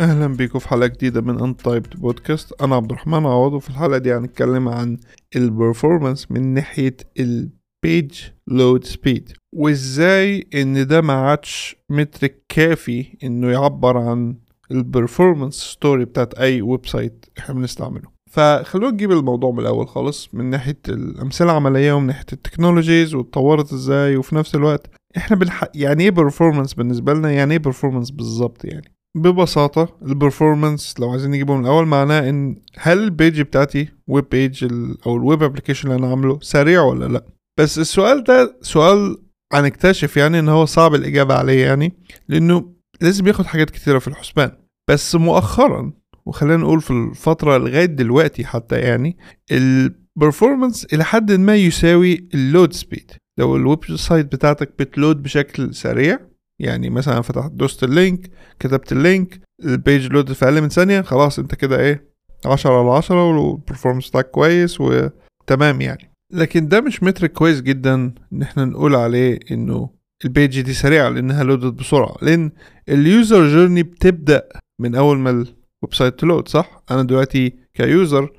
أهلا بيكم في حلقة جديدة من Untyped Podcast أنا عبد الرحمن عوض وفي الحلقة دي هنتكلم عن ال performance من ناحية ال page load speed وإزاي إن ده ما عادش metric كافي إنه يعبر عن ال performance story بتاعت أي website إحنا بنستعمله. فخلونا نجيب الموضوع من الأول خالص من ناحية الأمثلة العملية ومن ناحية ال technologies واتطورت إزاي وفي نفس الوقت إحنا بالح... يعني إيه performance بالنسبة لنا؟ يعني إيه performance بالظبط يعني؟ ببساطة ال performance لو عايزين نجيبه من الأول معناه إن هل ال page بتاعتي web page أو ال web application اللي أنا عامله سريع ولا لأ؟ بس السؤال ده سؤال هنكتشف يعني إن هو صعب الإجابة عليه يعني لأنه لازم ياخد حاجات كتيرة في الحسبان. بس مؤخرا وخلينا نقول في الفترة لغاية دلوقتي حتى يعني ال performance إلى حد ما يساوي ال load speed لو ال website بتاعتك بت load بشكل سريع يعني مثلا فتحت دوست ال link كتبت ال link ال page load في أقل من ثانية خلاص أنت كده إيه عشرة على عشرة وال performance بتاعك كويس وتمام يعني. لكن ده مش metric كويس جدا إن إحنا نقول عليه إنه ال page دي سريعة لأنها load ت بسرعة. لأن ال user journey بتبدأ من أول ما ال website ت load صح؟ أنا دلوقتي ك user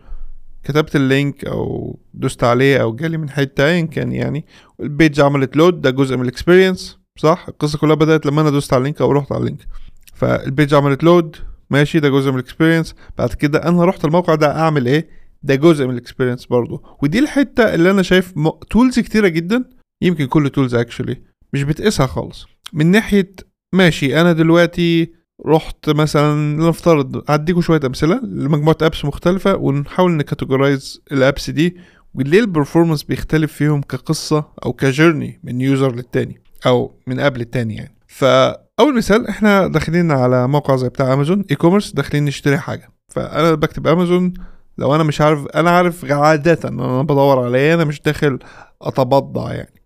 كتبت ال link أو دوست عليه أو جالي من حتة ايا كان يعني ال page عملت load ده جزء من ال experience صح؟ القصة كلها بدأت لما أنا دوست على ال link أو رحت على ال link. فال page عملت load ماشي ده جزء من ال experience بعد كده أنا رحت الموقع ده أعمل إيه؟ ده جزء من ال experience برضه. ودي الحتة اللي أنا شايف م... tools كتيرة جدا. يمكن كل tools actually مش بتقيسها خالص. من ناحية ماشي أنا دلوقتي رحت مثلا لنفترض هديكوا شوية أمثلة لمجموعة apps مختلفة ونحاول ن categorize ال apps دي. وليه ال performance بيختلف فيهم كقصة أو ك journey من user للتاني؟ أو من app للتاني يعني. فأول مثال إحنا داخلين على موقع زي بتاع امازون e-commerce داخلين نشتري حاجة. فأنا بكتب امازون لو أنا مش عارف أنا عارف عادة إن أنا بدور على إيه أنا مش داخل أتبضع يعني.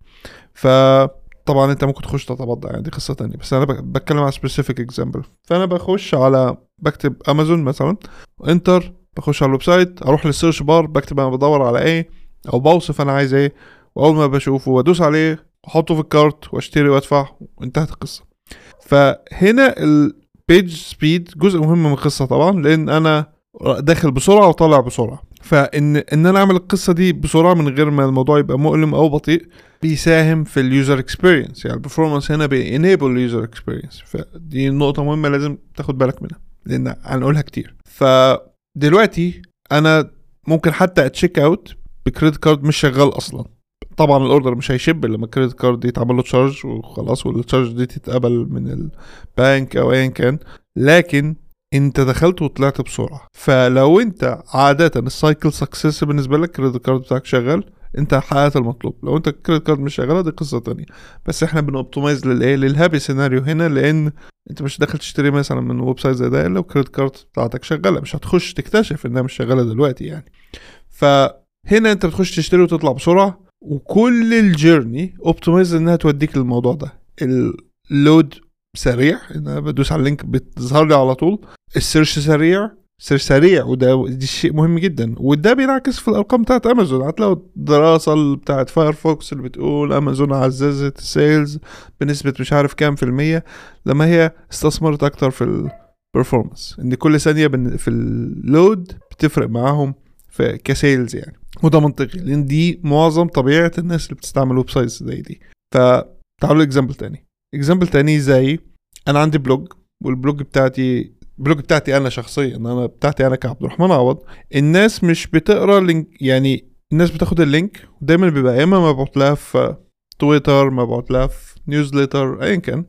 فطبعا أنت ممكن تخش تتبضع يعني دي قصة تانية. بس أنا بتكلم على specific example فأنا بخش على بكتب امازون مثلا enter بخش على ال website أروح لل search bar بكتب أنا بدور على إيه أو بوصف أنا عايز إيه وأول ما بشوفه وأدوس عليه احطه في ال cart واشتري وادفع وانتهت القصة. فهنا ال page speed جزء مهم من القصة طبعا لأن أنا داخل بسرعة وطالع بسرعة. فإن إن أنا أعمل القصة دي بسرعة من غير ما الموضوع يبقى مؤلم أو بطيء بيساهم في ال user experience يعني ال performance هنا بي enable ال user experience فدي نقطة مهمة لازم تاخد بالك منها لأن هنقولها كتير. فدلوقتي أنا ممكن حتى أ check out ب credit card مش شغال أصلا. طبعا ال order مش هي ship لما ال credit card دي يتعمل له charge وخلاص وال charge دي تتقبل من البنك أو ايا كان. لكن أنت دخلت وطلعت بسرعة. فلو أنت عادة ال cycle success بالنسبة لك ال credit card بتاعك شغال أنت حققت المطلوب. لو أنت ال credit card مش شغالة دي قصة تانية. بس إحنا بن optimize للايه لل happy scenario هنا لأن أنت مش داخل تشتري مثلا من website زي ده إلا ال credit card بتاعتك شغالة. مش هتخش تكتشف إنها مش شغالة دلوقتي يعني. فهنا أنت بتخش تشتري وتطلع بسرعة. وكل ال journey optimized إنها توديك للموضوع ده. ال load سريع إن أنا بدوس على ال link بتظهر لي على طول. ال search سريع search سريع وده دي شيء مهم جدا. وده بينعكس في الأرقام بتاعت امازون هتلاقوا الدراسة بتاعت فايرفوكس اللي بتقول امازون عززت ال sales بنسبة مش عارف كام في المية لما هي استثمرت أكتر في ال performance إن كل ثانية في ال load بتفرق معاهم في ك sales يعني. وده منطقي لأن دي معظم طبيعة الناس اللي بتستعمل websites زي دي. فتعالوا example تاني. example تاني زي أنا عندي blog وال blog بتاعتي ال blog بتاعتي أنا شخصيا أنا بتاعتي أنا كعبد الرحمن عوض. الناس مش بتقرأ link يعني الناس بتاخد ال link ودايما بيبقى يا إما مبعوت لها في تويتر مبعوت لها في newsletter ايا كان.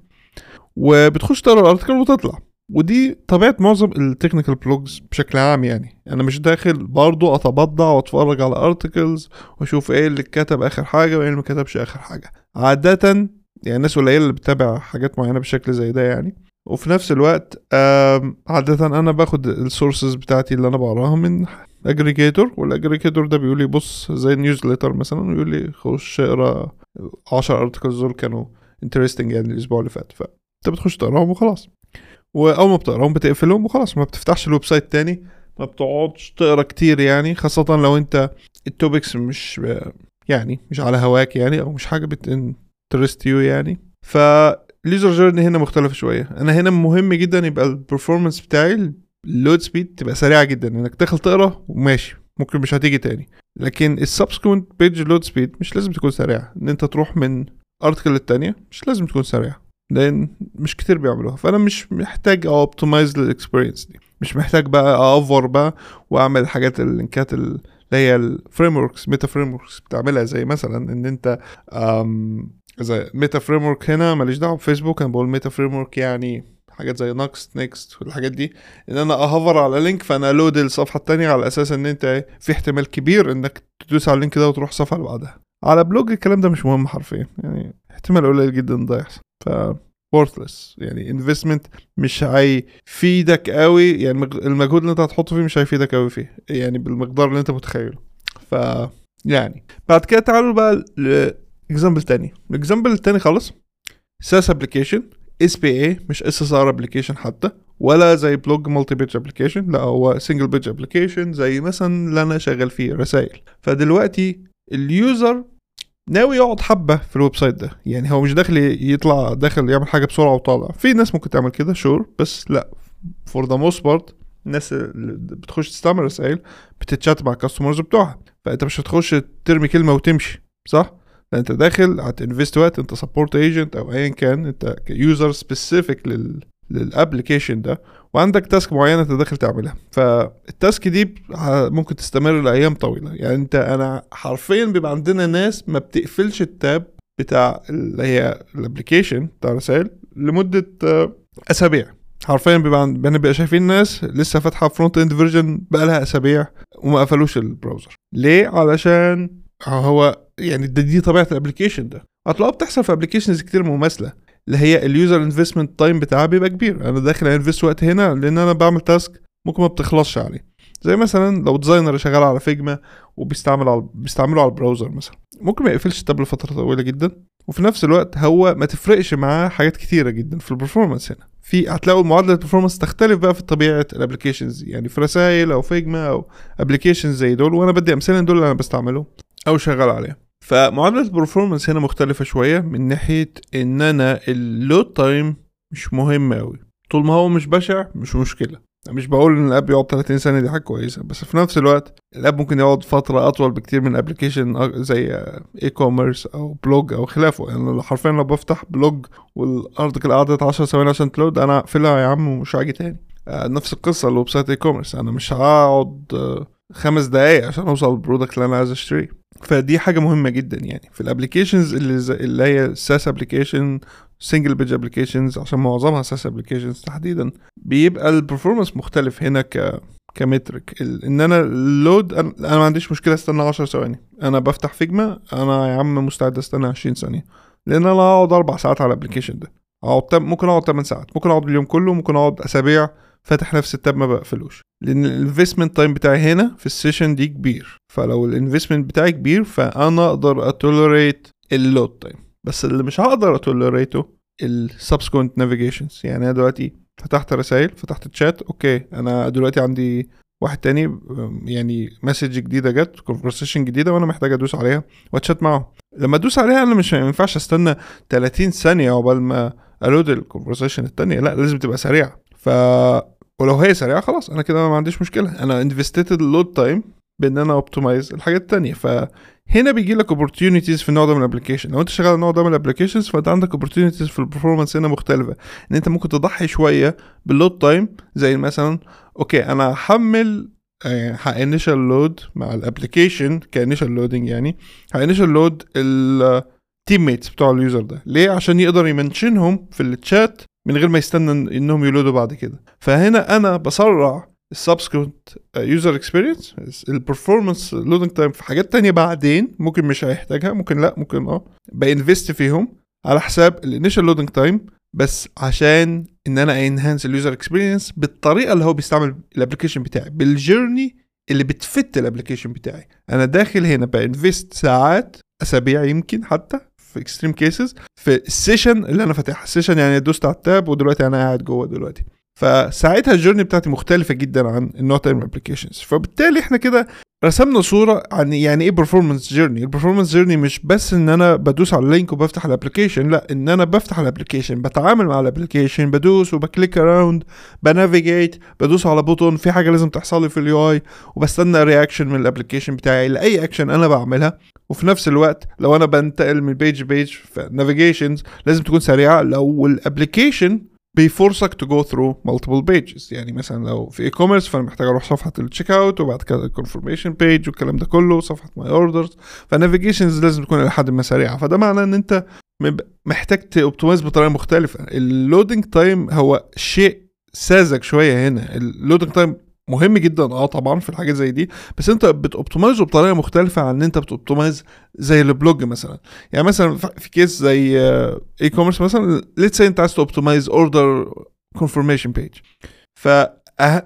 وبتخش تقرأ ال article وتطلع. ودي طبيعة معظم ال technical blogs بشكل عام يعني. أنا مش داخل برضو أتبضع وأتفرج على articles وأشوف إيه اللي اتكتب آخر حاجة وإيه اللي ما كتبش آخر حاجة. عادة يعني الناس قليلة اللي بتتابع حاجات معينة بشكل زي ده يعني. وفي نفس الوقت عادة أنا باخد ال sources بتاعتي اللي أنا بقراها من aggregator وال aggregator ده بيقول لي بص زي newsletter مثلا ويقول لي خش اقرأ 10 articles دول كانوا interesting يعني الأسبوع اللي فات. فأنت بتخش تقراهم وخلاص. واول ما بتقراهم بتقفلهم وخلاص ما بتفتحش ال website تاني ما بتقعدش تقرا كتير يعني خاصة لو أنت ال topics مش يعني مش على هواك يعني أو مش حاجة بت interest you يعني. ف ال user journey هنا مختلفة شوية. أنا هنا مهم جدا يبقى ال performance بتاعي ال load speed تبقى سريعة جدا إنك تدخل تقرا وماشي ممكن مش هتيجي تاني. لكن ال subsequent page load speed مش لازم تكون سريعة. إن أنت تروح من article للتانية مش لازم تكون سريعة. لأن مش كتير بيعملوها. فأنا مش محتاج optimize لل experience دي. مش محتاج بقى over بقى وأعمل الحاجات ال link ات اللي هي ال frameworks meta frameworks بتعملها. زي مثلا إن أنت زي meta framework هنا ماليش دعوة بفيسبوك. أنا بقول meta framework يعني حاجات زي Next Nuxt والحاجات دي. إن أنا أ hover على link فأنا load الصفحة التانية على أساس إن أنت في احتمال كبير إنك تدوس على ال link ده وتروح الصفحه اللي بعدها. على blog الكلام ده مش مهم حرفيا. يعني احتمال قليل جدا ده يحصل. ف worthless. يعني investment مش هيفيدك قوي يعني المجهود اللي انت هتحطه فيه مش هيفيدك قوي فيه يعني بالمقدار اللي انت متخيله. ف يعني بعد كده تعالوا بقى ل example تاني. ال example التاني خالص. ساس ابلكيشن اس بي اي مش اس اس ار ابلكيشن حتى ولا زي blog multi page application لا هو single page application زي مثلا اللي أنا شغال فيه رسائل فدلوقتي ال user ناوي يقعد حبة في ال website ده. يعني هو مش داخل يطلع داخل يعمل حاجة بسرعة وطالع. في ناس ممكن تعمل كده sure بس لا. for the most part الناس اللي بتخش تستعمل رسائل بتتشات مع ال customers بتوعها. فأنت مش هتخش ترمي كلمة وتمشي صح؟ أنت داخل هت invest وقت أنت support agent أو ايا كان أنت user specific لل لل application ده وعندك task معينة أنت داخل تعملها. فال task دي ممكن تستمر لأيام طويلة. يعني أنت أنا حرفيا بيبقى عندنا ناس ما بتقفلش ال tab بتاع اللي هي ال application بتاع رسائل لمدة أسابيع. حرفيا بيبقى بنبقى شايفين ناس لسه فاتحة front end version بقى لها أسابيع وما قفلوش ال browser ليه؟ علشان هو يعني دي, دي طبيعة ال application ده. هتلاقوها بتحصل في applications كتير مماثلة. اللي هي ال user investment time بتاعها بيبقى كبير. أنا داخل أ invest وقت هنا لأن أنا بعمل task ممكن ما بتخلصش عليه. زي مثلا لو designer شغال على Figma وبيستعمل على بيستعمله على ال browser مثلا. ممكن ما يقفلش ال tab لفترة طويلة جدا. وفي نفس الوقت هو ما تفرقش معاه حاجات كتيرة جدا في ال performance هنا. في هتلاقوا معادلة ال performance تختلف بقى في طبيعة ال applications يعني في رسائل أو Figma أو applications زي دول وأنا بدي أمثلة دول اللي أنا بستعملهم أو شغال عليهم فمعادلة ال performance هنا مختلفة شوية من ناحية إن أنا ال load time مش مهم أوي. طول ما هو مش بشع مش مشكلة. مش بقول إن ال app يقعد 30 ثانية دي حاجة كويسة. بس في نفس الوقت ال app ممكن يقعد فترة أطول بكتير من application زي e-commerce أو blog أو خلافه. يعني حرفيا لو بفتح blog وال article قعدت 10 ثواني عشان ت load أنا اقفلها يا عم ومش هاجي تاني. نفس القصة ال website e-commerce أنا مش هقعد خمس دقايق عشان أوصل لل product اللي أنا عايز أشتريه. فدي حاجة مهمة جدا يعني. في ال applications اللي, اللي هي SaaS application single page applications عشان معظمها SaaS applications تحديدا بيبقى ال performance مختلف هنا ك ك metric إن أنا ال load أنا ما عنديش مشكلة أستنى 10 ثواني. أنا بفتح Figma أنا يا عم مستعد أستنى 20 ثانية. لأن أنا هقعد أربع ساعات على ال application ده. اقعد ممكن أقعد 8 ساعات. ممكن أقعد اليوم كله ممكن أقعد أسابيع فاتح نفس ال tab ما بقفلوش. لأن ال investment time بتاعي هنا في ال session دي كبير. فلو ال investment بتاعي كبير فأنا أقدر أ tolerate ال load time بس اللي مش هقدر أ tolerate ه ال subsequent navigations يعني أنا دلوقتي فتحت رسائل فتحت chat okay أنا دلوقتي عندي واحد تاني يعني message جديدة جت conversation جديدة وأنا محتاج أدوس عليها وأتشات معاه لما أدوس عليها أنا مش ينفعش أستنى 30 ثانية عقبال ما أ load ال conversation التانية. لا لازم تبقى سريعة. ف ولو هي سريعة خلاص أنا كده ما عنديش مشكلة. أنا invested ال load time بإن أنا optimize الحاجات التانية. فهنا بيجي لك opportunities في النوع ده من ال application لو أنت شغال على النوع ده من ال applications فأنت عندك opportunities في ال performance هنا مختلفة. إن أنت ممكن تضحي شوية بال load time زي مثلا okay أنا هحمل ه initial load مع ال application ك initial loading يعني. ه initial load ال teammates بتوع ال user ده. ليه؟ عشان يقدر ي mention هم في الشات من غير ما يستنى إنهم ي load وا بعد كده. فهنا أنا بسرع ال subsequent user experience ال performance loading time في حاجات تانية بعدين ممكن مش هيحتاجها ممكن لأ ممكن آه ب invest فيهم على حساب ال initial loading time بس عشان إن أنا enhance ال user experience بالطريقة اللي هو بيستعمل ال application بتاعي بال journey اللي بت fit ال application بتاعي. أنا داخل هنا ب invest ساعات أسابيع يمكن حتى في extreme cases في ال session اللي أنا فاتحها. ال session يعني دوست على ال tab ودلوقتي أنا قاعد جوه دلوقتي. فساعتها ال journey بتاعتي مختلفة جدا عن ال one time applications فبالتالي إحنا كده رسمنا صورة عن يعني إيه performance journey ال performance journey مش بس إن أنا بدوس على ال link وبفتح ال application لا إن أنا بفتح ال application بتعامل مع ال application بدوس وب click around ب navigate بدوس على button في حاجة لازم تحصل لي في ال UI وبستنى reaction من ال application بتاعي لاي اكشن أنا بعملها. وفي نفس الوقت لو أنا بنتقل من بيج بيج فنافيجيشنز لازم تكون سريعة. لو ال application بي force ك to go through multiple pages يعني مثلا لو في e-commerce فأنا محتاج أروح صفحة ال checkout وبعد كده ال confirmation page والكلام ده كله صفحة my orders فال navigations لازم تكون إلى حد ما سريعة. فده معناه إن أنت محتاج ت optimize بطريقة مختلفة. ال loading time هو شيء ساذج شوية هنا. ال loading time مهم جدا آه طبعا في الحاجات زي دي بس أنت بت optimize ه بطريقة مختلفة عن إن أنت بت optimize زي ال blog مثلا. يعني مثلا في case زي e-commerce مثلا let's أنت عايز ت optimize order confirmation page ف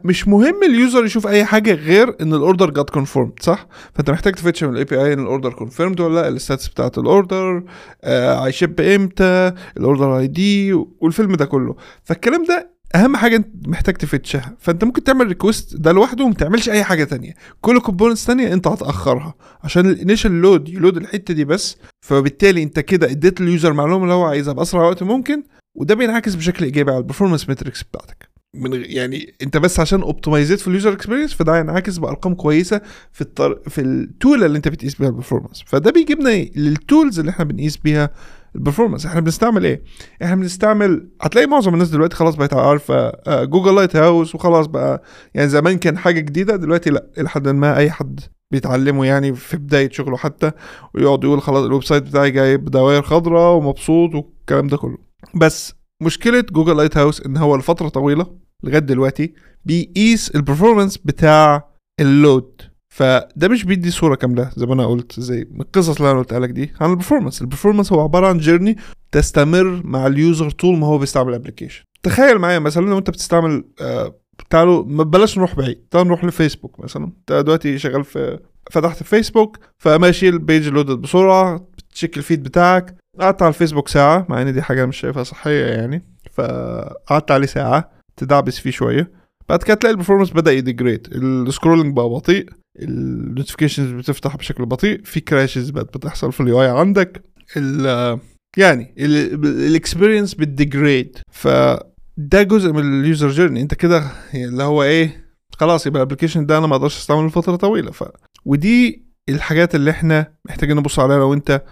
مش مهم ال user يشوف أي حاجة غير إن ال order got confirmed صح؟ فأنت محتاج ت fetch من ال API إن ال order confirmed ولا لا ال status بتاعت ال order هي ship آه إمتى ال order ID والفيلم ده كله. فالكلام ده أهم حاجة أنت محتاج ت fetch ها. فأنت ممكن تعمل request ده لوحده وما تعملش أي حاجة تانية. كل components تانية أنت هتأخرها. عشان ال initial load ي load الحتة دي بس فبالتالي أنت كده اديت ال user المعلومه اللي هو عايزها بأسرع وقت ممكن وده بينعكس بشكل إيجابي على ال performance metrics بتاعتك. من يعني انت بس عشان optimize ت في ال user experience فده هينعكس بأرقام كويسة في الطر... في ال tool اللي انت بتقيس بيها ال performance فده بيجيبنا إيه؟ لل tools اللي إحنا بنقيس بيها ال performance إحنا بنستعمل إيه؟ إحنا بنستعمل هتلاقي معظم الناس دلوقتي خلاص بقت عارفة Google Lighthouse وخلاص بقى. يعني زمان كان حاجة جديدة دلوقتي لأ إلى حد ما أي حد بيتعلمه يعني في بداية شغله حتى ويقعد يقول خلاص ال website بتاعي جايب دوائر خضراء ومبسوط والكلام ده كله. بس مشكلة Google Lighthouse إن هو لفترة طويلة لغاية دلوقتي بيقيس ال performance بتاع ال load فده مش بيدي صورة كاملة زي ما أنا قلت زي القصص اللي أنا قلتها لك دي عن ال performance ال performance هو عبارة عن journey تستمر مع ال user طول ما هو بيستعمل ال application تخيل معايا مثلا لو أنت بتستعمل آه تعالوا بلاش نروح بعيد. تعالوا نروح لفيسبوك مثلا. انت دلوقتي شغال في فتحت فيسبوك فماشي ال page load ت بسرعة بت check ال feed بتاعك. قعدت على الفيسبوك ساعة مع إن دي حاجة مش شايفها صحية يعني. فقعدت عليه ساعة تدعبس فيه شوية. بعد كده تلاقي ال performance بدأ ي degrade ال scrolling بقى بطيء. ال notifications بتفتح بشكل بطيء. في crashes بقت بتحصل في ال UI عندك. ال يعني ال experience بت degrade فده جزء من ال user journey انت كده اللي هو إيه خلاص يبقى ال application ده أنا ما أقدرش استعمله لفترة طويلة. ف ودي الحاجات اللي إحنا محتاجين نبص عليها لو انت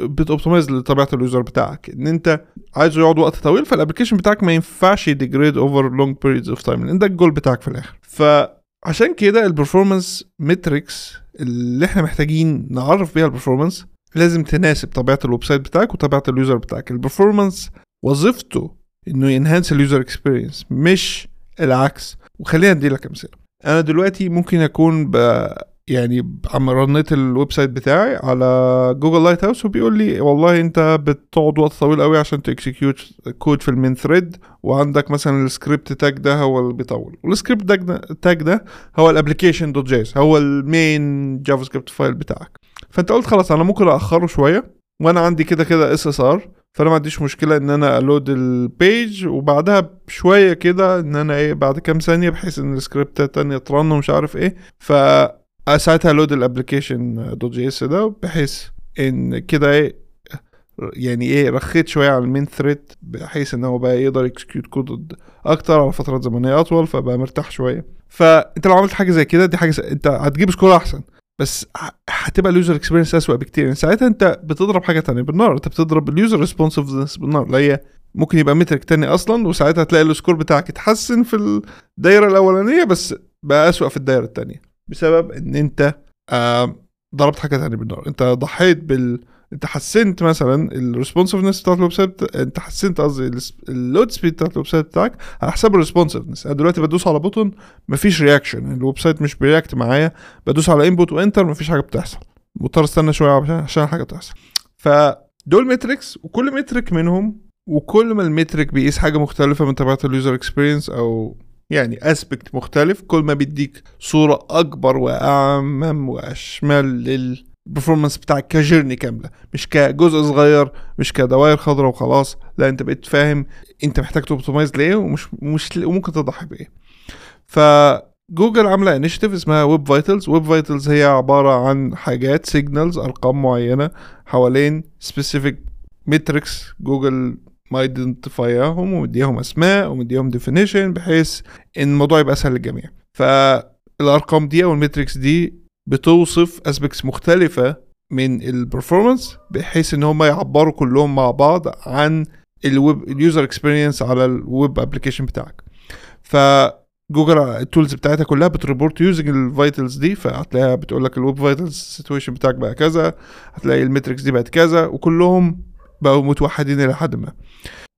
بت optimize لطبيعة ال user بتاعك. ان انت عايزه يقعد وقت طويل فال application بتاعك ما ينفعش ي degrade over long periods of time لأن ده الجول بتاعك في الآخر. فعشان كده ال performance metrics اللي إحنا محتاجين نعرف بيها ال performance لازم تناسب طبيعة ال website بتاعك وطبيعة ال user بتاعك. ال performance وظيفته إنه ي enhance ال user experience مش العكس. وخلينا أدي لك أمثلة. أنا دلوقتي ممكن أكون ب يعني عم run يت ال website بتاعي على Google Lighthouse وبيقول لي والله أنت بتقعد وقت طويل قوي عشان ت execute code في ال main thread وعندك مثلا ال script tag ده هو اللي بيطول. وال script tag ده, ده هو ال application dot js هو ال main JavaScript file بتاعك. فأنت قلت خلاص أنا ممكن اخره شوية. وأنا عندي كده كده SSR فأنا ما عنديش مشكلة إن أنا أ load ال page وبعدها بشوية كده إن أنا إيه بعد كام ثانية بحيث إن السكريبت التانية ت run ومش عارف إيه ف ساعتها load ال application dot js ده بحيث إن كده إيه يعني إيه رخيت شوية على ال main thread بحيث إن هو بقى يقدر ي execute code أكتر على فترات زمنية أطول فبقى مرتاح شوية فأنت لو عملت حاجة زي كده دي حاجة. أنت هتجيب score أحسن بس هتبقى ال user experience اسوء بكتير. يعني ساعتها أنت بتضرب حاجة تانية بالنار أنت بتضرب ال user responsiveness بالنار اللي هي ممكن يبقى metric تاني أصلا وساعتها تلاقي ال score بتاعك اتحسن في الدايرة الأولانية بس بقى اسوء في الدايرة التانية. بسبب إن أنت آه ضربت حاجة تانية بالنار أنت ضحيت بال انت حسنت مثلا ال responsiveness بتاعت ال website انت حسنت قصدي ال load speed بتاعت ال website بتاعك على حساب ال responsiveness أنا دلوقتي بدوس على button مفيش reaction ال website مش بي react معايا. بدوس على input و enter مفيش حاجة بتحصل. مضطر استنى شوية عشان حاجة تحصل. فدول metrics وكل metric منهم وكل ما ال metric بيقيس حاجة مختلفة من طبيعة ال user experience أو يعني aspect مختلف كل ما بيديك صورة أكبر وأعمم وأشمل ال performance بتاعك ك journey كاملة مش كجزء صغير مش كدوائر خضراء وخلاص لا انت بقيت فاهم انت محتاج ت optimize ليه ومش مش وممكن تضحي بإيه. فجوجل عاملة initiative اسمها Web Vitals Web Vitals هي عبارة عن حاجات signals أرقام معينة حوالين specific metrics Google م identify اهم ومديهم أسماء ومديهم definition بحيث إن الموضوع يبقى أسهل للجميع. فالارقام دي أو ال metrics دي بتوصف aspects مختلفة من ال performance بحيث إن هم يعبروا كلهم مع بعض عن ال web ال user experience على ال web application بتاعك. ف Google ال tools بتاعتها كلها بت report using ال vitals دي فهتلاقيها بتقول لك ال Web Vitals situation بتاعك بقى كذا هتلاقي ال metrics دي بقت كذا وكلهم بقوا متوحدين إلى حد ما.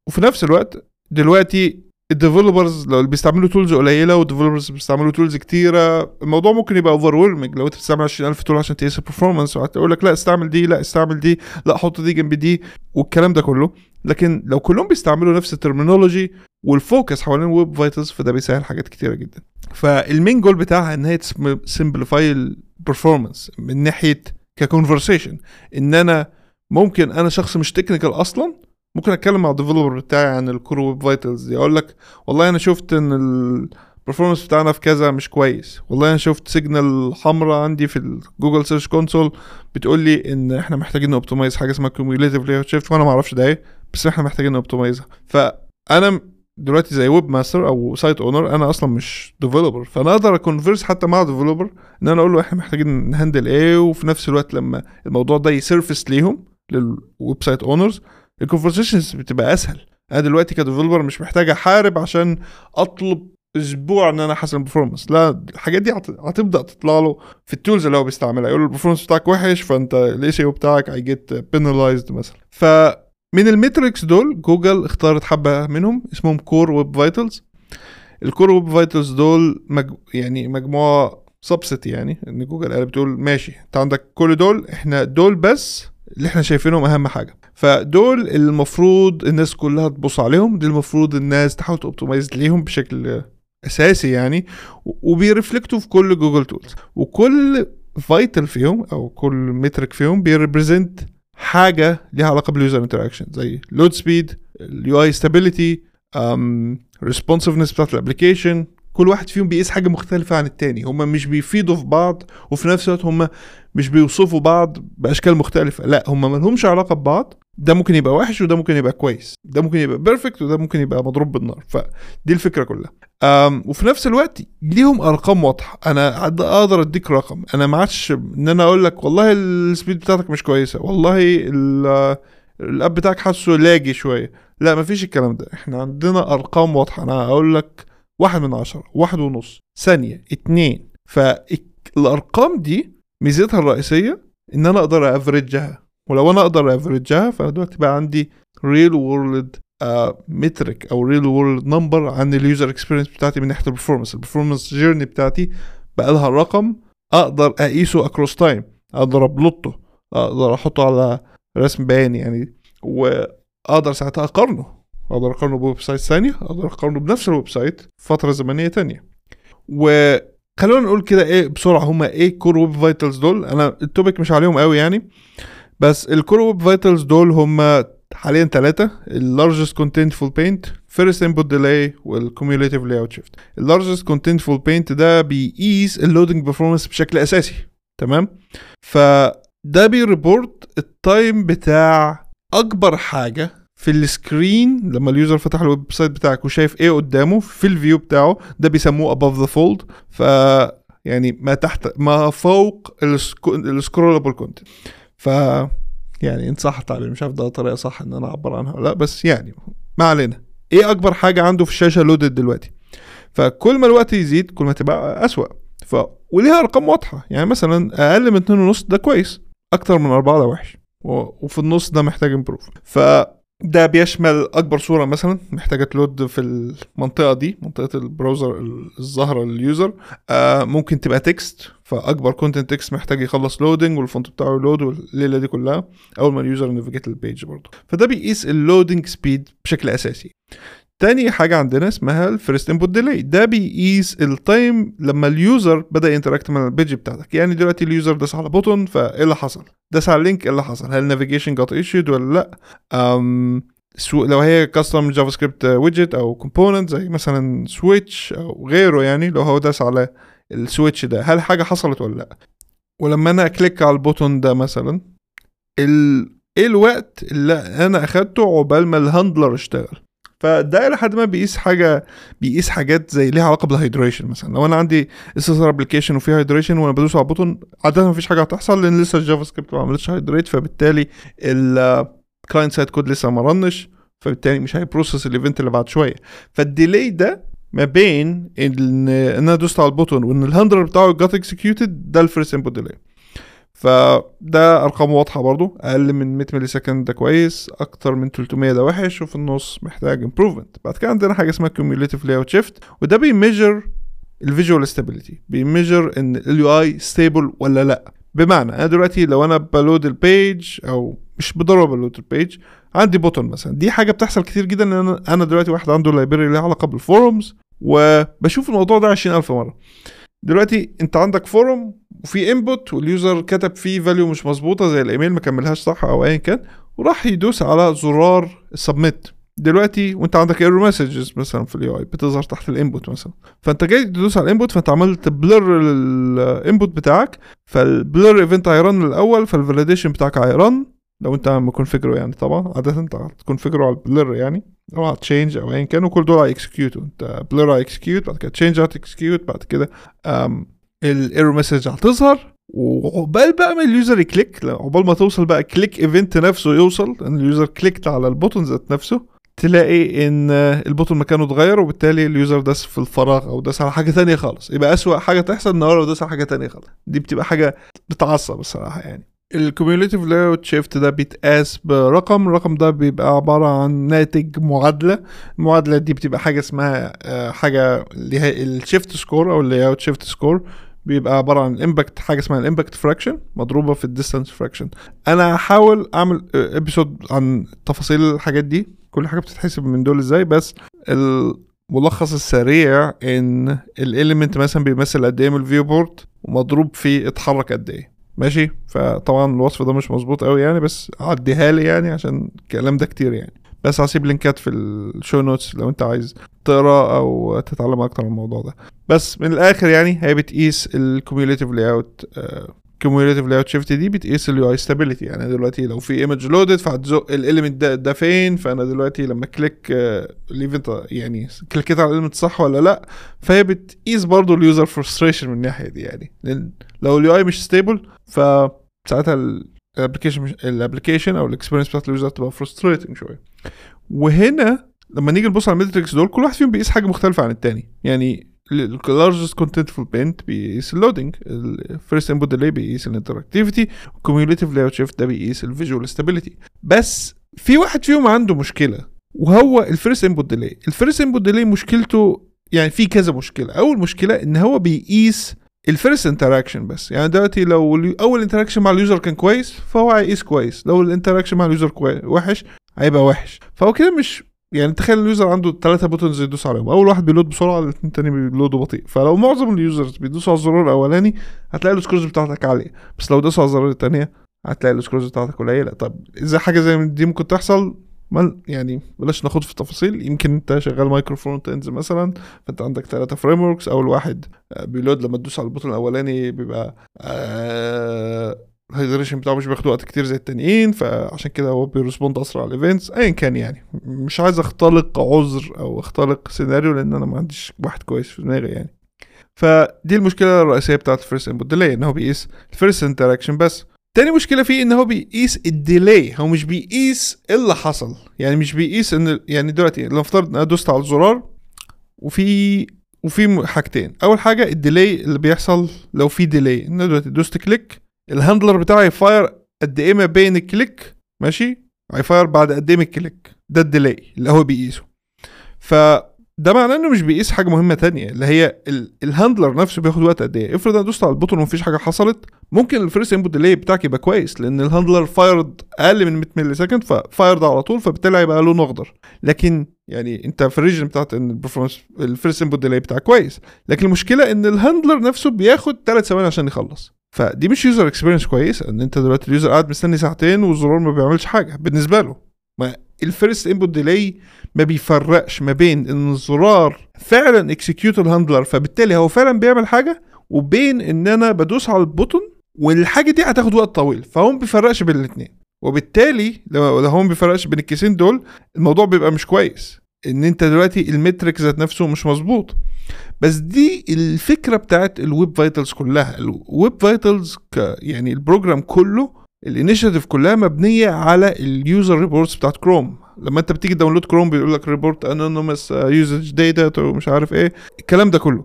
وفي نفس الوقت دلوقتي ال developers لو اللي بيستعملوا tools قليلة وال developers بيستعملوا tools كتيرة الموضوع ممكن يبقى over لو انت بتستعمل 20000 tool عشان تقيس ال performance وهتقول لك لا استعمل دي لا استعمل دي لا حط دي جنب دي والكلام ده كله. لكن لو كلهم بيستعملوا نفس ال terminology وال focus حوالين web vitals فده بيسهل حاجات كتيرة جدا. فال main goal بتاعها إن هي simplify ال performance من ناحية ك conversation إن أنا ممكن أنا شخص مش technical أصلا ممكن أتكلم مع ال developer بتاعي عن ال core web vitals دي. أقول لك والله أنا شفت إن ال performance بتاعنا في كذا مش كويس. والله أنا شفت signal حمراء عندي في ال Google Search Console بتقول لي إن إحنا محتاجين ن optimize حاجة اسمها cumulative layout shift وأنا ما أعرفش ده إيه بس إحنا محتاجين ن optimize ها فانا دلوقتي زي webmaster أو site owner أنا أصلا مش developer فأنا أقدر a converse حتى مع developer إن أنا أقول له إحنا محتاجين ن handle إيه وفي نفس الوقت لما الموضوع ده ي surface ليهم لل website owners ال conversations بتبقى أسهل. أنا دلوقتي ك developer مش محتاج أحارب عشان أطلب أسبوع إن أنا أحسن ال performance لا الحاجات دي هتبدأ تطلع له في ال tools اللي هو بيستعملها. يقول له ال performance بتاعك وحش فأنت ال SEO بتاعك؟ will get penalized مثلا. فمن ال metrics دول جوجل اختارت حبة منهم اسمهم core web vitals ال core web vitals دول مج... يعني مجموعة subset يعني إن جوجل قال بتقول ماشي أنت عندك كل دول إحنا دول بس اللي إحنا شايفينهم أهم حاجة. فدول المفروض الناس كلها تبص عليهم دي المفروض الناس تحاول ت optimize ليهم بشكل أساسي يعني وبي reflect وا في كل Google tools وكل vital فيهم أو كل metric فيهم بي represent حاجة ليها علاقة بال user interaction زي load speed ال UI stability responsiveness بتاعت ال application كل واحد فيهم بيقيس حاجة مختلفة عن التاني. هما مش بيفيدوا في بعض وفي نفس الوقت هما مش بيوصفوا بعض بأشكال مختلفة. لا هما مالهمش علاقة ببعض. ده ممكن يبقى وحش وده ممكن يبقى كويس. ده ممكن يبقى perfect وده ممكن يبقى مضروب بالنار. فدي الفكرة كلها. وفي نفس الوقت ليهم أرقام واضحة. أنا أقدر أديك رقم. أنا ما عادش إن أنا أقول لك والله ال speed بتاعتك مش كويسة. والله ال app بتاعك حاسه laggy شوية. لا مفيش الكلام ده. إحنا عندنا أرقام واضحة. أنا هقول لك واحد من عشرة واحد ونص ثانية اتنين فالأرقام دي ميزتها الرئيسية إن أنا أقدر أ average ها ولو أنا أقدر أ average ها فأنا دلوقتي بقى عندي real world metric أو real world number عن ال user experience بتاعتي من ناحية ال performance ال performance journey بتاعتي بقى لها رقم أقدر أقيسه across time أقدر أ plot ه أقدر أحطه على رسم بياني يعني. وأقدر ساعتها أقارنه. أقدر أقارنه ب website تانية أقدر أقارنه بنفس ال website فترة زمنية تانية. وخلونا نقول كده إيه بسرعة هما إيه core web vitals دول؟ أنا ال topic مش عليهم قوي يعني بس ال core web vitals دول هما حاليا ثلاثة ال largest contentful paint first input delay وال cumulative layout shift ال largest contentful paint ده بيقيس ال loading performance بشكل أساسي تمام؟ فده بي report ال time بتاع أكبر حاجة في ال screen لما ال user فتح ال website بتاعك وشايف إيه قدامه في ال view بتاعه ده بيسموه above the fold. ف يعني ما تحت ما فوق ال scrollable content ف يعني ان صح التعبير مش عارف ده طريقة صح ان أنا اعبر عنها ولا لا بس يعني ما علينا. إيه اكبر حاجة عنده في الشاشة loaded دلوقتي؟ فكل ما الوقت يزيد كل ما تبقى أسوأ. ف وليها أرقام واضحة. يعني مثلا أقل من اتنين ونص ده كويس أكتر من أربعة ده وحش. وفي النص ده محتاج improve ف ده بيشمل أكبر صورة مثلا محتاجة ت load في المنطقة دي منطقة ال browser الظاهره لل user آه ممكن تبقى text فأكبر content text محتاج يخلص loading وال font بتاعه ي load والليلة دي كلها أول ما ال user navigate ال page برضه. فده بيقيس ال loading speed بشكل أساسي. تاني حاجة عندنا اسمها ال first input delay ده بيقيس ال time لما ال user بدأ ي interact مع ال page بتاعتك. يعني دلوقتي ال user داس على button فإيه اللي حصل؟ داس على ال link إيه اللي حصل؟ هل ال navigation got initiated ولا لأ؟ um so لو هي custom JavaScript widget أو component زي مثلا switch أو غيره يعني لو هو داس على ال switch ده هل حاجة حصلت ولا لأ؟ ولما أنا ا click على ال button ده مثلا ال... إيه الوقت اللي أنا أخدته عقبال ما ال handler اشتغل؟ فده إلى حد ما بيقيس حاجة بيقيس حاجات زي ليها علاقة بال hydration مثلا. لو أنا عندي SSR application وفيه hydration وأنا بدوس على ال button عاده مفيش حاجة هتحصل لأن لسه ال JavaScript ما عملتش hydrate فبالتالي ال client side code لسه ما run ش فبالتالي مش هي process ال event اللي بعد شوية. فال delay ده ما بين إن أنا دوست على ال button وإن ال handler بتاعه got executed ده ال first input delay فده أرقام واضحة برضو. أقل من 100 millisecond ده كويس أكتر من 300 ده وحش وفي النص محتاج improvement بعد كده عندنا حاجة اسمها cumulative layout shift وده بي measure ال visual stability بي measure إن ال UI stable ولا لأ. بمعنى أنا دلوقتي لو أنا ب load ال page أو مش بضرب ب load ال page عندي button مثلا. دي حاجة بتحصل كتير جدا لأن أنا, أنا دلوقتي واحد عنده library ليها علاقة بالفورums وبشوف الموضوع ده 20000 مرة. دلوقتي انت عندك form وفي input وال user كتب فيه value مش مظبوطة زي الإيميل ما كملهاش صح أو ايا كان وراح يدوس على زرار ال submit دلوقتي وانت عندك error messages مثلا في ال UI بتظهر تحت ال input مثلا. فانت جاي تدوس على ال input فانت عملت blur ال input بتاعك فال blur event هي run الأول فال validation بتاعك هي run لو انت م configure و يعني طبعا عادة انت هت configure و على ال blur يعني. أو change أو ايا كان وكل دول هي execute وا انت blur هي execute بعد كده change هت execute بعد كده ال error message هتظهر. وعقبال بقى ما ال user ي click عقبال ما توصل بقى click event نفسه يوصل إن ال user clicked على ال button ذات نفسه تلاقي إن ال button مكانه اتغير وبالتالي ال user داس في الفراغ أو داس على حاجة تانية خالص. يبقى أسوأ حاجة تحصل ان هو داس على حاجة تانية خالص. دي بتبقى حاجة بتعصب الصراحة يعني. ال cumulative layout shift ده بيتقاس برقم الرقم ده بيبقى عبارة عن ناتج معادلة. المعادلة دي بتبقى حاجة اسمها حاجة اللي هي ال shift score أو ال layout shift score بيبقى عبارة عن ال impact حاجة اسمها ال impact fraction مضروبة في ال distance fraction أنا هحاول أعمل episode عن تفاصيل الحاجات دي. كل حاجة بتتحسب من دول إزاي بس الملخص السريع إن ال element مثلا بيمثل قد إيه من ال viewport ومضروب فيه اتحرك قد إيه. ماشي. فطبعا الوصف ده مش مظبوط قوي يعني بس عديها لي يعني عشان الكلام ده كتير يعني. بس هسيب link ات في ال show notes لو أنت عايز تقرأ أو تتعلم أكتر عن الموضوع ده. بس من الآخر يعني هي بتقيس ال cumulative layout cumulative layout shift دي بتقيس ال UI stability يعني دلوقتي لو في image loaded فهتزق ال element ده ده فين؟ فأنا دلوقتي لما click ال event يعني clicked على ال element صح ولا لأ فهي بتقيس برضه ال user frustration من الناحية دي يعني. لأن لو ال UI مش stable فساعتها ال application ال application أو ال experience بتاعت ال user تبقى frustrating شوية. وهنا لما نيجي نبص على ال metrics دول كل واحد فيهم بيقيس حاجة مختلفة عن التاني. يعني ال largest contentful paint بيقيس ال loading ال first input delay بيقيس ال interactivity وال cumulative layout shift ده بيقيس ال visual stability بس في واحد فيهم عنده مشكلة وهو ال first input delay ال first input delay مشكلته يعني في كذا مشكلة. أول مشكلة إن هو بيقيس ال first interaction بس. يعني دلوقتي لو أول interaction مع ال user كان كويس فهو هيقيس كويس. لو ال interaction مع ال user وحش هيبقى وحش. فهو كده مش يعني تخيل ال user عنده ثلاثة buttons يدوس عليهم. أول واحد بي load بسرعة الاثنين التاني بي load وا بطيء. فلو معظم ال users بيدوسوا على الزرار الأولاني هتلاقي ال scores بتاعتك عالية. بس لو دوسوا على الزرار الثانية هتلاقي ال scores بتاعتك قليلة. طب إزاي حاجة زي دي ممكن تحصل ما يعني بلاش ناخد في التفاصيل. يمكن أنت شغال micro frontends مثلا فأنت عندك ثلاثة frameworks أول واحد بي load لما تدوس على ال button الأولاني بيبقى آه ال hydration بتاعه مش بياخد وقت كتير زي التانيين فعشان كده هو بي respond أسرع على ال events ايا كان يعني. مش عايز أختلق عذر أو أختلق سيناريو لأن أنا ما عنديش واحد كويس في دماغي يعني. فدي المشكلة الرئيسية بتاعت ال first input delay إن هو بيقيس ال first interaction بس. تاني مشكلة فيه إن هو بيقيس ال delay هو مش بيقيس إيه اللي حصل. يعني مش بيقيس إن يعني دلوقتي لو افترض إن أنا دوست على الزرار وفي وفي حاجتين. أول حاجة ال delay اللي بيحصل لو في delay إن دلوقتي دوست click ال handler بتاعي ي fire قد إيه ما بين ال click ماشي؟ هي fire بعد قد إيه من ال click؟ ده ال delay اللي هو بيقيسه. فده معناه إنه مش بيقيس حاجة مهمة تانية اللي هي ال handler نفسه بياخد وقت قد إيه؟ افرض أنا دوست على ال button ومفيش حاجة حصلت ممكن ال first input delay بتاعك يبقى كويس لأن ال handler fired أقل من 100 millisecond ف fired على طول فبالتالي هيبقى لونه أخضر. لكن يعني أنت في ال region بتاعت إن ال performance ال first input delay بتاعك كويس. لكن المشكلة إن ال handler نفسه بياخد ثلاث ثواني عشان يخلص. فدي مش user experience كويس إن أنت دلوقتي ال user قاعد مستني ساعتين والزرار ما بيعملش حاجة بالنسبة له. ما ال first input delay ما بيفرقش ما بين إن الزرار فعلا execute ال handler فبالتالي هو فعلا بيعمل حاجة وبين إن أنا بدوس على ال button والحاجة دي هتاخد وقت طويل فهو ما بيفرقش بين الاثنين وبالتالي لو هو ما بيفرقش بين ال case ين دول الموضوع بيبقى مش كويس. إن أنت دلوقتي ال metric ذات نفسه مش مظبوط. بس دي الفكرة بتاعت ال web vitals كلها. ال web vitals يعني ال program كله ال initiative كلها مبنية على ال user reports بتاعت كروم لما انت بتيجي download Chrome بيقول لك report anonymous usage data ومش عارف إيه. الكلام ده كله.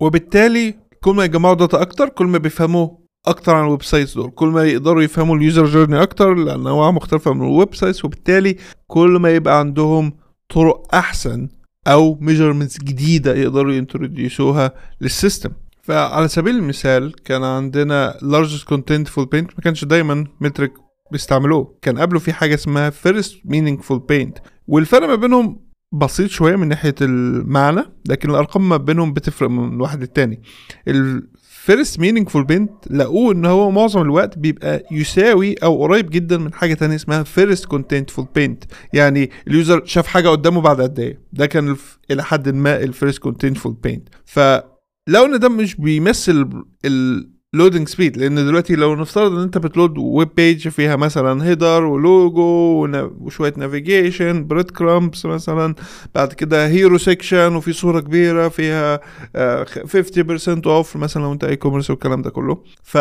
وبالتالي كل ما يجمعوا data أكتر كل ما بيفهموا أكتر عن ال websites دول. كل ما يقدروا يفهموا ال user journey أكتر لانواع مختلفة من ال websites وبالتالي كل ما يبقى عندهم طرق أحسن أو measurements جديدة يقدروا ي introduce وها لل system. فعلى سبيل المثال كان عندنا largest contentful paint ما كانش دايما metric بيستعملوه. كان قبله في حاجة اسمها first meaningful paint. والفرق ما بينهم بسيط شوية من ناحية المعنى لكن الأرقام ما بينهم بتفرق من واحد للتاني. ال first meaningful paint لقوه إن هو معظم الوقت بيبقى يساوي أو قريب جدا من حاجة تانية اسمها first contentful paint يعني ال user شاف حاجة قدامه بعد قد إيه ده كان. إلى حد ما ال first contentful paint فلو إن ده مش بيمثل ال... loading speed لأن دلوقتي لو نفترض إن أنت بت load web page فيها مثلا header و logo وشوية navigation breadcrumbs مثلا. بعد كده hero section وفي صورة كبيرة فيها 50% of مثلا لو انت e-commerce والكلام ده كله. ف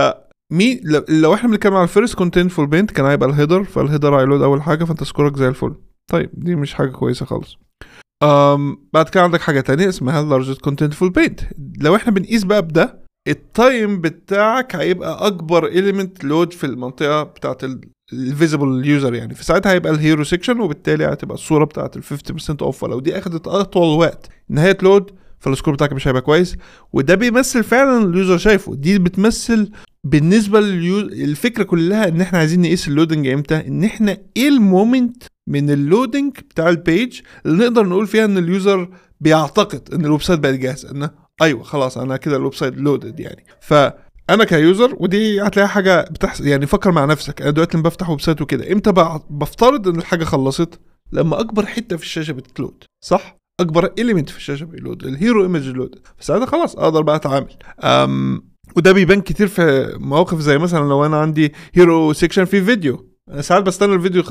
لو إحنا بنتكلم على ال first contentful paint كان هيبقى ال header فال header هي load أول حاجة فأنت سكورك زي الفل. طيب دي مش حاجة كويسة خالص. أم بعد كده عندك حاجة تانية اسمها ال largest contentful paint. لو إحنا بنقيس بقى بده ال time بتاعك هيبقى أكبر element load في المنطقة بتاعت ال visible user يعني. في ساعتها هيبقى ال hero section وبالتالي هتبقى الصورة بتاعت ال 50% of فلو دي أخدت أطول وقت إنها ت load فال score بتاعك مش هيبقى كويس. وده بيمثل فعلا ال user شايفه. دي بتمثل بالنسبة لل user الفكرة كلها إن إحنا عايزين نقيس ال loading إمتى؟ إن إحنا إيه ال moment من ال loading بتاع ال page اللي نقدر نقول فيها إن ال user بيعتقد إن ال website بقت جاهزة. إن أيوه خلاص أنا كده ال website loaded يعني. فأنا ك user ودي هتلاقي حاجة بتحصل يعني فكر مع نفسك. أنا دلوقتي لما بفتح website وكده إمتى بفترض إن الحاجة خلصت؟ لما أكبر حتة في الشاشة بت load صح؟ أكبر element في الشاشة بي load ال hero image load فساعتها خلاص أقدر بقى أتعامل. أم وده بيبان كتير في مواقف زي مثلا لو أنا عندي hero section في فيديو أنا ساعات بستنى الفيديو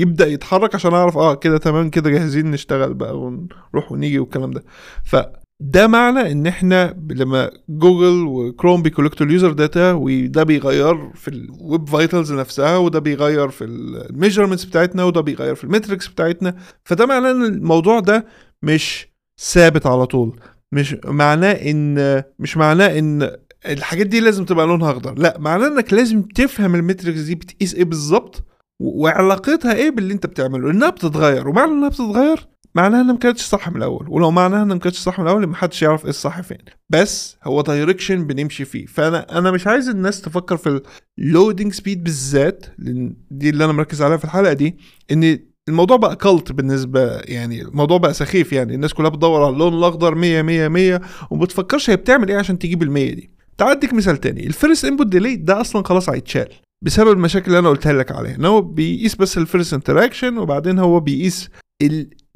يبدأ يتحرك عشان أعرف آه كده تمام كده جاهزين نشتغل بقى ونروح ونيجي والكلام ده. ف ده معنى إن إحنا لما جوجل وكروم بي collect وا ال user data وده بيغير في ال web vitals نفسها وده بيغير في ال measurements بتاعتنا وده بيغير في ال metrics بتاعتنا. فده معناه إن الموضوع ده مش ثابت على طول. مش معناه إن مش معناه إن الحاجات دي لازم تبقى لونها أخضر. لا معناه إنك لازم تفهم ال metrics دي بتقيس إيه بالظبط وعلاقتها إيه باللي أنت بتعمله. إنها بتتغير. ومعنى إنها بتتغير معناها إنها ما كانتش صح من الأول ولو معناها إنها ما كانتش صح من الأول محدش يعرف إيه الصح فين. بس هو direction بنمشي فيه. فأنا أنا مش عايز الناس تفكر في ال loading speed بالذات لأن دي اللي أنا مركز عليها في الحلقة دي إن الموضوع بقى cult بالنسبة يعني الموضوع بقى سخيف يعني. الناس كلها بتدور على اللون الأخضر 100 100 100 وما بتفكرش هي بتعمل إيه عشان تجيب ال 100 دي. تعال أديك مثال تاني. ال first input delay ده أصلا خلاص هيتشال بسبب المشاكل اللي أنا قلتها لك عليها. إن هو بيقيس بس ال first interaction وبعدين هو بيقيس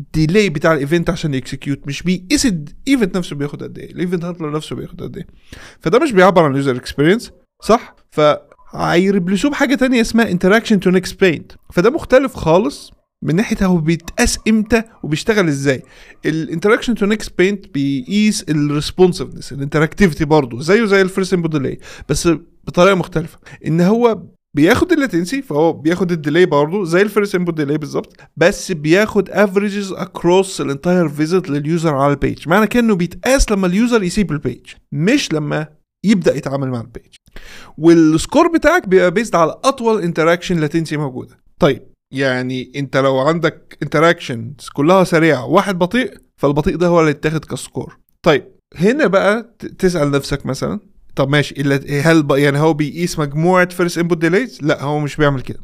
ال delay بتاع ال event عشان ي execute مش بيقيس ال event نفسه بياخد قد إيه؟ ال event handler نفسه بياخد قد إيه؟ فده مش بيعبر عن ال user experience صح؟ ف هي replace وه بحاجة تانية اسمها interaction to next paint فده مختلف خالص من ناحية هو بيتقاس إمتى وبيشتغل إزاي. ال interaction to next paint بيقيس ال responsiveness ال interactivity برضه زيه زي ال first input delay بس بطريقة مختلفة. إن هو بياخد ال latency فهو بياخد ال delay برضه زي ال first input delay بالظبط بس بياخد averages across ال entire visit لل user على ال page معنى كأنه بيتقاس لما ال user يسيب ال page مش لما يبدأ يتعامل مع ال page وال score بتاعك بيبقى based على أطول interaction latency موجودة. طيب يعني أنت لو عندك interactions كلها سريعة واحد بطيء فالبطيء ده هو اللي يتاخد ك score طيب هنا بقى تسأل نفسك مثلا طب ماشي. هل يعني هو بيقيس مجموعة first input delays لا هو مش بيعمل كده.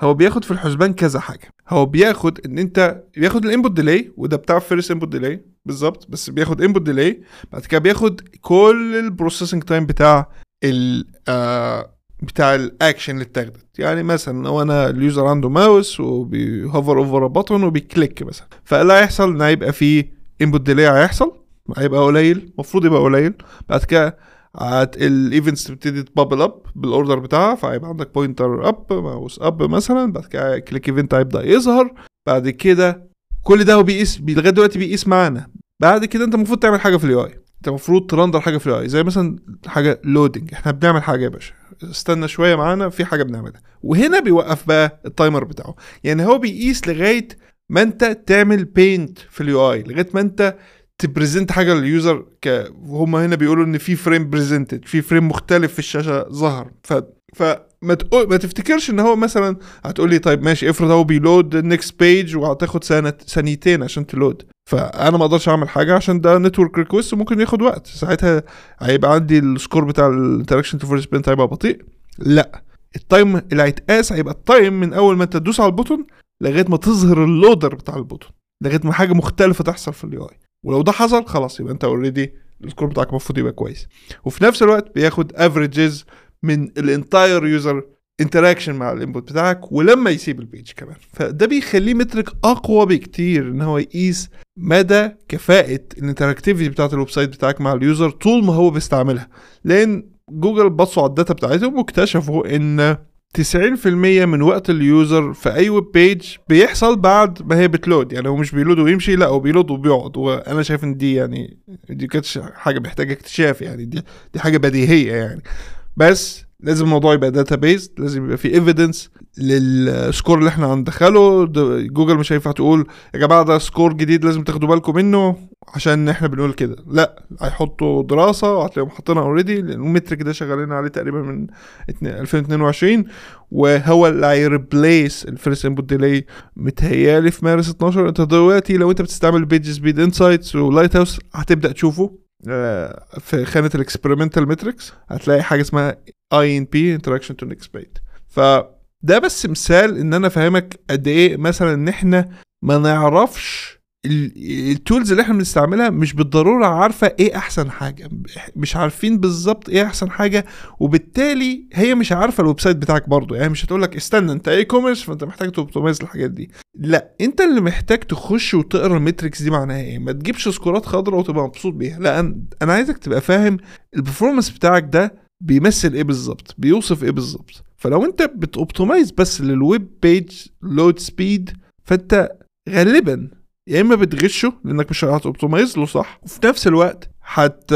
هو بياخد في الحسبان كذا حاجة. هو بياخد إن أنت بياخد ال input delay وده بتاع first input delay بالظبط بس بياخد input delay بعد كده بياخد كل ال processing time بتاع ال آه بتاع الاكشن اللي اتاخدت. يعني مثلا لو أنا ال user عنده mouse وبي hover over button وبي click مثلا. فاللي هيحصل ان هيبقى فيه input delay هيحصل هيبقى قليل المفروض يبقى قليل. بعد كده ال events تبتدي ت bubble up بال order بتاعها فهيبقى عندك pointer up mouse up مثلا بعد كده click event هيبدأ يظهر بعد كده كل ده هو بيقيس لغاية دلوقتي بيقيس معانا. بعد كده انت المفروض تعمل حاجة في ال UI انت المفروض ت render حاجة في ال UI زي مثلا حاجة loading إحنا بنعمل حاجة يا باشا. استنى شوية معانا في حاجة بنعملها. وهنا بيوقف بقى ال timer بتاعه. يعني هو بيقيس لغاية ما انت تعمل paint في ال UI لغاية ما انت ت present حاجة لل user ك هم هنا بيقولوا إن في frame presented في frame مختلف في الشاشة ظهر. ف فما تقول ما تفتكرش إن هو مثلا هتقول لي طيب ماشي افرض هو بي load ال next page وهتاخد ثانية ثانيتين عشان ت load. فأنا ما أقدرش أعمل حاجة عشان ده network request وممكن ياخد وقت. ساعتها هيبقى عندي ال score بتاع ال interaction to first paint هيبقى بطيء. لا. ال time اللي هيتقاس هيبقى ال time من أول ما أنت تدوس على ال button لغاية ما تظهر اللودر بتاع ال button. لغاية ما حاجة مختلفة تحصل في ال UI ولو ده حصل خلاص يبقى انت already ال score بتاعك المفروض يبقى كويس. وفي نفس الوقت بياخد averages من ال entire user interaction مع ال input بتاعك ولما يسيب ال page كمان. فده بيخليه metric أقوى بكتير إن هو يقيس مدى كفاءة ال interactivity بتاعت ال website بتاعك مع ال user طول ما هو بيستعملها. لأن جوجل بصوا على ال data بتاعتهم واكتشفوا إن 90% من وقت ال user في أي web page بيحصل بعد ما هي بت load. يعني هو مش بي load ويمشي لا هو بي load وبيقعد. وأنا شايف إن دي يعني دي ما كانتش حاجة محتاجة اكتشاف يعني. دي دي حاجة بديهية يعني. بس لازم الموضوع يبقى data based لازم يبقى في evidence لل score اللي إحنا هندخله. جوجل مش هينفع تقول يا جماعة ده score جديد لازم تاخدوا بالكم منه عشان إحنا بنقول كده. لا هيحطوا دراسة وهتلاقيهم حاطينها already لأن ال metric ده شغالين عليه تقريبا من 2022 وهو اللي هي replace ال first input delay متهيألي في مارس 12 انت دلوقتي لو انت بتستعمل PageSpeed Insights و Lighthouse هتبدأ تشوفه في خانة ال experimental metrics هتلاقي حاجة اسمها INP interaction to next paint فده بس مثال إن أنا أفهمك قد إيه مثلا إن إحنا ما نعرفش ال tools اللي إحنا بنستعملها مش بالضرورة عارفة إيه أحسن حاجة. مش عارفين بالظبط إيه أحسن حاجة وبالتالي هي مش عارفة ال website بتاعك برضه. يعني مش هتقول لك استنى أنت e-commerce فأنت محتاج ت optimize الحاجات دي. لا أنت اللي محتاج تخش وتقرأ ال metrics دي معناها إيه؟ ما تجيبش score ات خضراء وتبقى مبسوط بيها. لا أنا عايزك تبقى فاهم ال performance بتاعك ده بيمثل إيه بالظبط؟ بيوصف إيه بالظبط؟ فلو أنت بت optimize بس لل web page load speed فأنت غالبا يا إما بتغشه لأنك مش هت optimize له صح؟ وفي نفس الوقت هت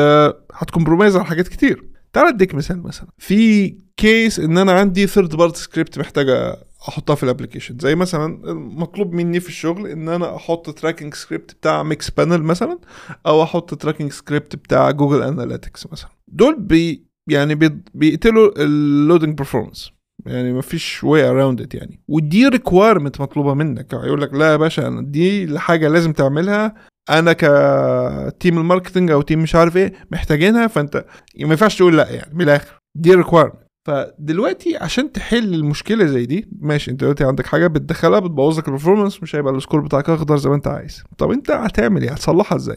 هت compromise على حاجات كتير. تعال أديك مثال مثلا. في case إن أنا عندي third party script محتاجه أحطها في ال application زي مثلا مطلوب مني في الشغل إن أنا أحط tracking script بتاع Mixpanel مثلا أو أحط tracking script بتاع Google Analytics مثلا. دول بي يعني بيقتلوا ال loading performance يعني ما فيش way around it يعني. ودي requirement مطلوبة منك. هيقول لك لا يا باشا أنا دي حاجة لازم تعملها. أنا ك team ال marketing أو team مش عارف إيه محتاجينها فأنت ما ينفعش تقول لا يعني من الآخر. دي requirement فدلوقتي عشان تحل المشكلة زي دي ماشي أنت دلوقتي عندك حاجة بتدخلها بتبوظ لك ال performance مش هيبقى ال score بتاعك أخضر زي ما أنت عايز. طب أنت هتعمل إيه؟ هتصلحها إزاي؟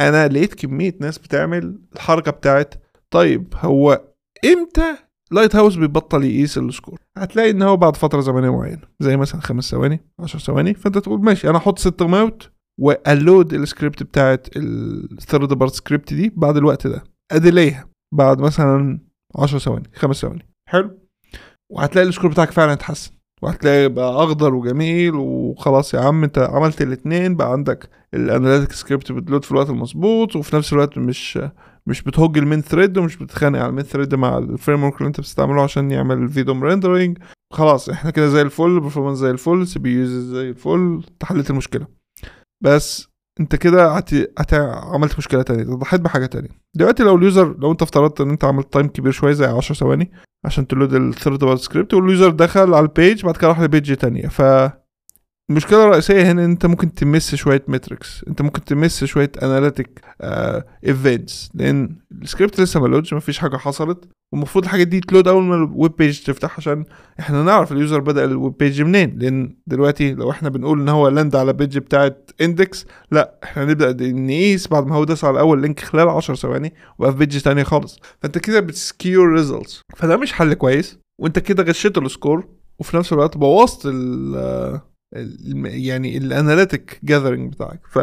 أنا لقيت كمية ناس بتعمل الحركة بتاعت طيب هو إمتى Lighthouse بيبطل يقيس ال score؟ هتلاقي إن هو بعد فترة زمنية معينة زي مثلا خمس ثواني 10 ثواني فأنت تقول ماشي أنا أحط setTimeout وأ load ال script بتاعت ال third party script دي بعد الوقت ده أ delay ها بعد مثلا 10 ثواني خمس ثواني. حلو. وهتلاقي ال score بتاعك فعلا اتحسن وهتلاقي بقى أخضر وجميل وخلاص يا عم أنت عملت الاثنين بقى عندك ال analytic script بت load في الوقت المظبوط وفي نفس الوقت مش مش بت hog ال main thread ومش بتتخانق على ال main thread مع ال framework اللي انت بتستعمله عشان يعمل ال view rendering خلاص إحنا كده زي الفل ال performance زي الفل CPU زي الفل حليت المشكلة. بس انت كده هت... هت... عملت مشكلة تانية. ضحيت بحاجة تانية. دلوقتي لو ال user لو انت افترضت ان انت عملت time كبير شوية زي 10 ثواني عشان ت load ال third party script وال user دخل على ال page بعد كده راح ل page تانية. ف المشكلة الرئيسيه هنا إن أنت ممكن ت miss شوية metrics أنت ممكن ت miss شوية analytic events لأن السكريبت لسه ما load ش مفيش حاجة حصلت. والمفروض الحاجات دي ت load أول ما ال web page تفتح عشان إحنا نعرف ال user بدأ ال web page منين. لأن دلوقتي لو إحنا بنقول إن هو land على page بتاعت index لا إحنا نبدا نقيس بعد ما هو داس على اول link خلال 10 ثواني وبقى في page تانية خالص. فأنت كده بت skew results فده مش حل كويس وأنت كده غشيت ال score وفي نفس الوقت بوظت ال يعني ال analytic gathering بتاعك. ف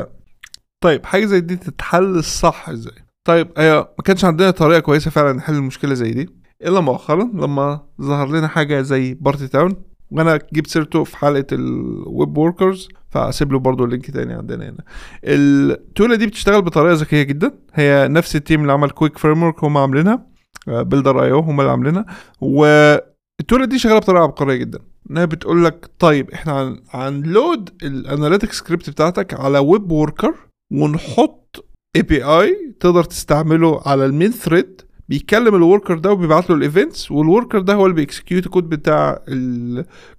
طيب حاجة زي دي تتحل الصح إزاي؟ طيب هي ما كانش عندنا طريقة كويسة فعلا نحل المشكلة زي دي إلا مؤخرا لما ظهر لنا حاجة زي Partytown وأنا جبت سيرته في حلقة ال web workers فاسيب له برضه ال link تاني عندنا هنا. ال tool ة دي بتشتغل بطريقة ذكية جدا. هي نفس ال team اللي عمل Qwik framework هم عاملينها Builder.io هم اللي عاملينها. وال tool ة دي شغالة بطريقة عبقرية جدا. إنها بتقول لك طيب إحنا هن load ال analytic script بتاعتك على web worker ونحط API تقدر تستعمله على ال main thread بيكلم ال worker ده وبيبعت له ال events وال worker ده هو اللي بي execute ال code بتاع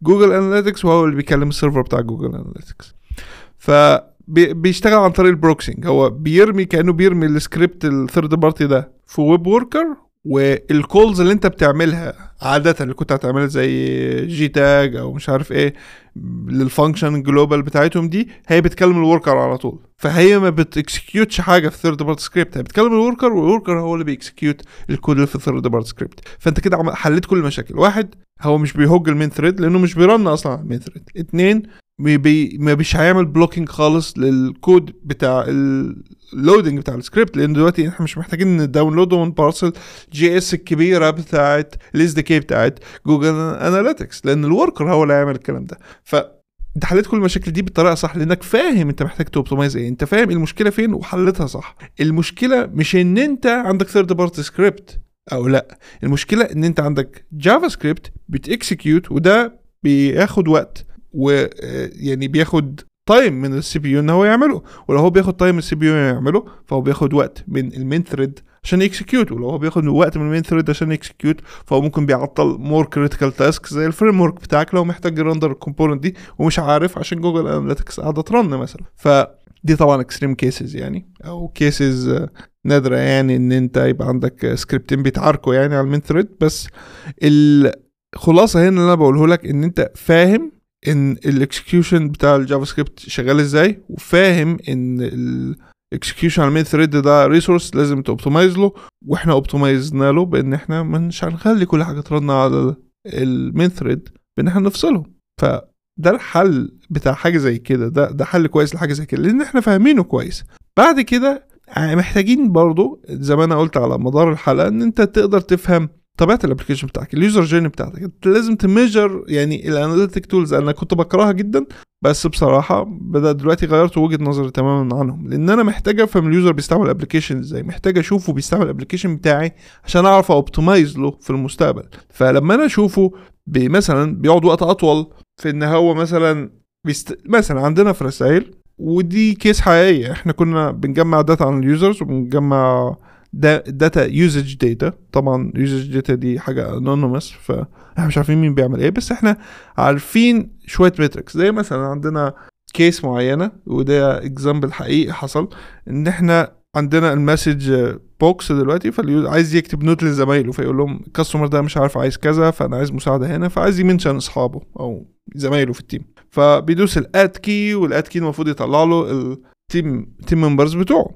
Google Analytics وهو اللي بيكلم ال server بتاع Google Analytics ف بيشتغل عن طريق ال proxying هو بيرمي كأنه بيرمي ال script ال third party ده في web worker وال calls اللي انت بتعملها عادة اللي كنت هتعملها زي جي تاج أو مش عارف إيه لل function global بتاعتهم دي هي بتكلم ال worker على طول. فهي ما بت execute ش حاجة في third party script هي بتكلم ال worker وال worker هو اللي بي execute ال code اللي في third party script فأنت كده حليت كل المشاكل. واحد هو مش بي hog ال main thread لأنه مش بي run أصلا على ال main thread اتنين بي مش هيعمل blocking خالص للكود بتاع ال loading بتاع السكريبت لأن دلوقتي إحنا مش محتاجين ن download ون parse ال JS الكبيرة بتاعت ال SDK بتاعت Google Analytics لأن ال worker هو اللي هيعمل الكلام ده. ف أنت حليت كل المشاكل دي بالطريقة صح لأنك فاهم أنت محتاج ت optimize إيه أنت فاهم المشكلة فين وحلتها صح. المشكلة مش إن أنت عندك third party script أو لأ المشكلة إن أنت عندك JavaScript بت execute وده بياخد وقت. ويعني بياخد time من ال CPU إن هو يعمله. ولو هو بياخد time من ال CPU يعمله فهو بياخد وقت من ال main thread عشان ي execute ولو هو بياخد وقت من ال main thread عشان ي execute فهو ممكن بيعطل more critical task زي ال framework بتاعك لو محتاج ي render ال component دي ومش عارف عشان Google Analytics قاعدة ت run مثلا. فدي طبعا extreme cases يعني أو cases نادرة يعني إن أنت يبقى عندك سكريبتين بيتعاركوا يعني على ال main thread بس الخلاصه هنا اللي أنا بقوله لك إن أنت فاهم إن ال execution بتاع ال JavaScript شغال إزاي وفاهم إن ال execution على ال main thread ده resource لازم ت optimize له وإحنا optimize نا له بإن إحنا مش هنخلي كل حاجة ت run على ال main thread بإن إحنا نفصله. فده الحل بتاع حاجة زي كده ده ده حل كويس لحاجة زي كده لإن إحنا فاهمينه كويس. بعد كده محتاجين برضو زي ما أنا قلت على مدار الحلقة إن أنت تقدر تفهم طبيعة ال application بتاعك ال user journey بتاعتك. انت لازم ت measure يعني ال analytic tools أنا كنت بكرهها جدا بس بصراحة بدا دلوقتي غيرت وجهة نظري تماما عنهم. لأن أنا محتاج أفهم ال user بيستعمل ال application إزاي محتاج أشوفه بيستعمل ال application بتاعي عشان أعرف optimize له في المستقبل. فلما أنا أشوفه مثلا بيقعد وقت أطول في إن هو مثلا بيست... مثلا عندنا في رسائل ودي case حقيقية. إحنا كنا بنجمع data عن ال users وبنجمع data usage data طبعا usage data دي حاجة anonymous فاحنا مش عارفين مين بيعمل إيه بس إحنا عارفين شوية metrics زي مثلا عندنا case معينة وده example حقيقي حصل إن إحنا عندنا ال message box دلوقتي فاللي عايز يكتب note لزمايله فيقول لهم ال customer ده مش عارف عايز كذا فأنا عايز مساعدة هنا فعايز ي mention أصحابه أو زمايله في ال team فبيدوس ال at key وال at key المفروض يطلع له ال team team members بتوعه.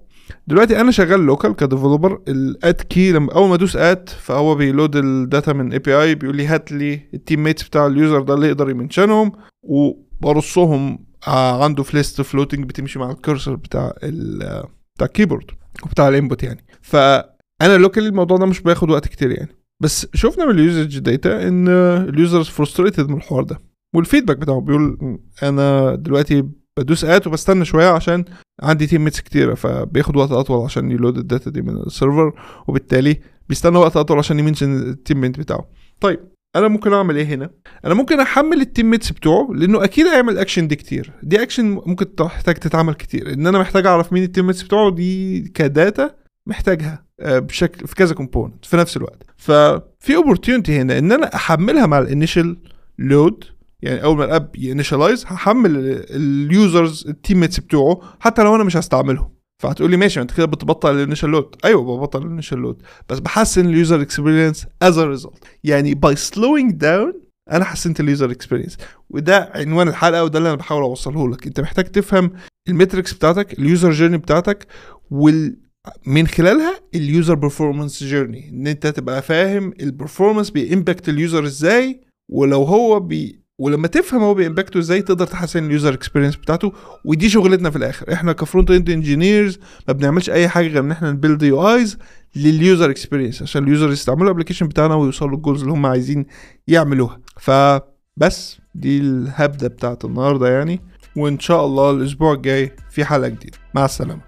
دلوقتي أنا شغال local ك developer ال at key لما أول ما أدوس at فهو بي load ال data من API بيقول لي هات لي ال team mates بتاع ال user ده اللي يقدر ي mention هم وبيرصهم عنده في list floating بتمشي مع ال cursor بتاع ال بتاع ال keyboard وبتاع ال input يعني. فأنا locally الموضوع ده مش بياخد وقت كتير يعني. بس شفنا من ال usage data إن ال users frustrated من الحوار ده وال feedback بتاعه بيقول أنا دلوقتي بدوس at وبستنى شوية عشان عندي team mates كتيرة فبياخد وقت أطول عشان ي load ال data دي من ال server وبالتالي بيستنى وقت أطول عشان ي mention ال team mate بتاعه. طيب أنا ممكن أعمل إيه هنا؟ أنا ممكن أحمل ال team mates بتوعه لأنه أكيد هيعمل اكشن دي كتير. دي اكشن ممكن تحتاج تتعمل كتير. إن أنا محتاج أعرف مين ال team mates بتوعه دي ك data محتاجها بشكل في كذا component في نفس الوقت. ففي opportunity هنا إن أنا أحملها مع ال initial load يعني أول ما ال app ي initialize هحمل ال users ال team mates بتوعه حتى لو أنا مش هستعملهم. فهتقول لي ماشي أنت كده بتبطل ال initial load أيوه ببطل ال initial load بس بحسن ال user experience as a result يعني by slowing down أنا حسنت ال user experience وده عنوان الحلقة وده اللي أنا بحاول أوصله لك. أنت محتاج تفهم ال metrics بتاعتك ال user journey بتاعتك وال من خلالها ال user performance journey إن أنت تبقى فاهم ال performance بي impact ال user إزاي ولو هو بي ولما تفهم هو بي impact ه إزاي تقدر تحسن ال user experience بتاعته ودي شغلتنا في الآخر. إحنا ك front end engineers ما بنعملش أي حاجة غير إن إحنا ن build UIs لل user experience عشان ال user يستعملوا ال application بتاعنا ويوصلوا لل goals اللي هم عايزين يعملوها. فبس دي الهبدة بتاعت النهارده يعني. وإن شاء الله الأسبوع الجاي في حلقة جديدة. مع السلامة.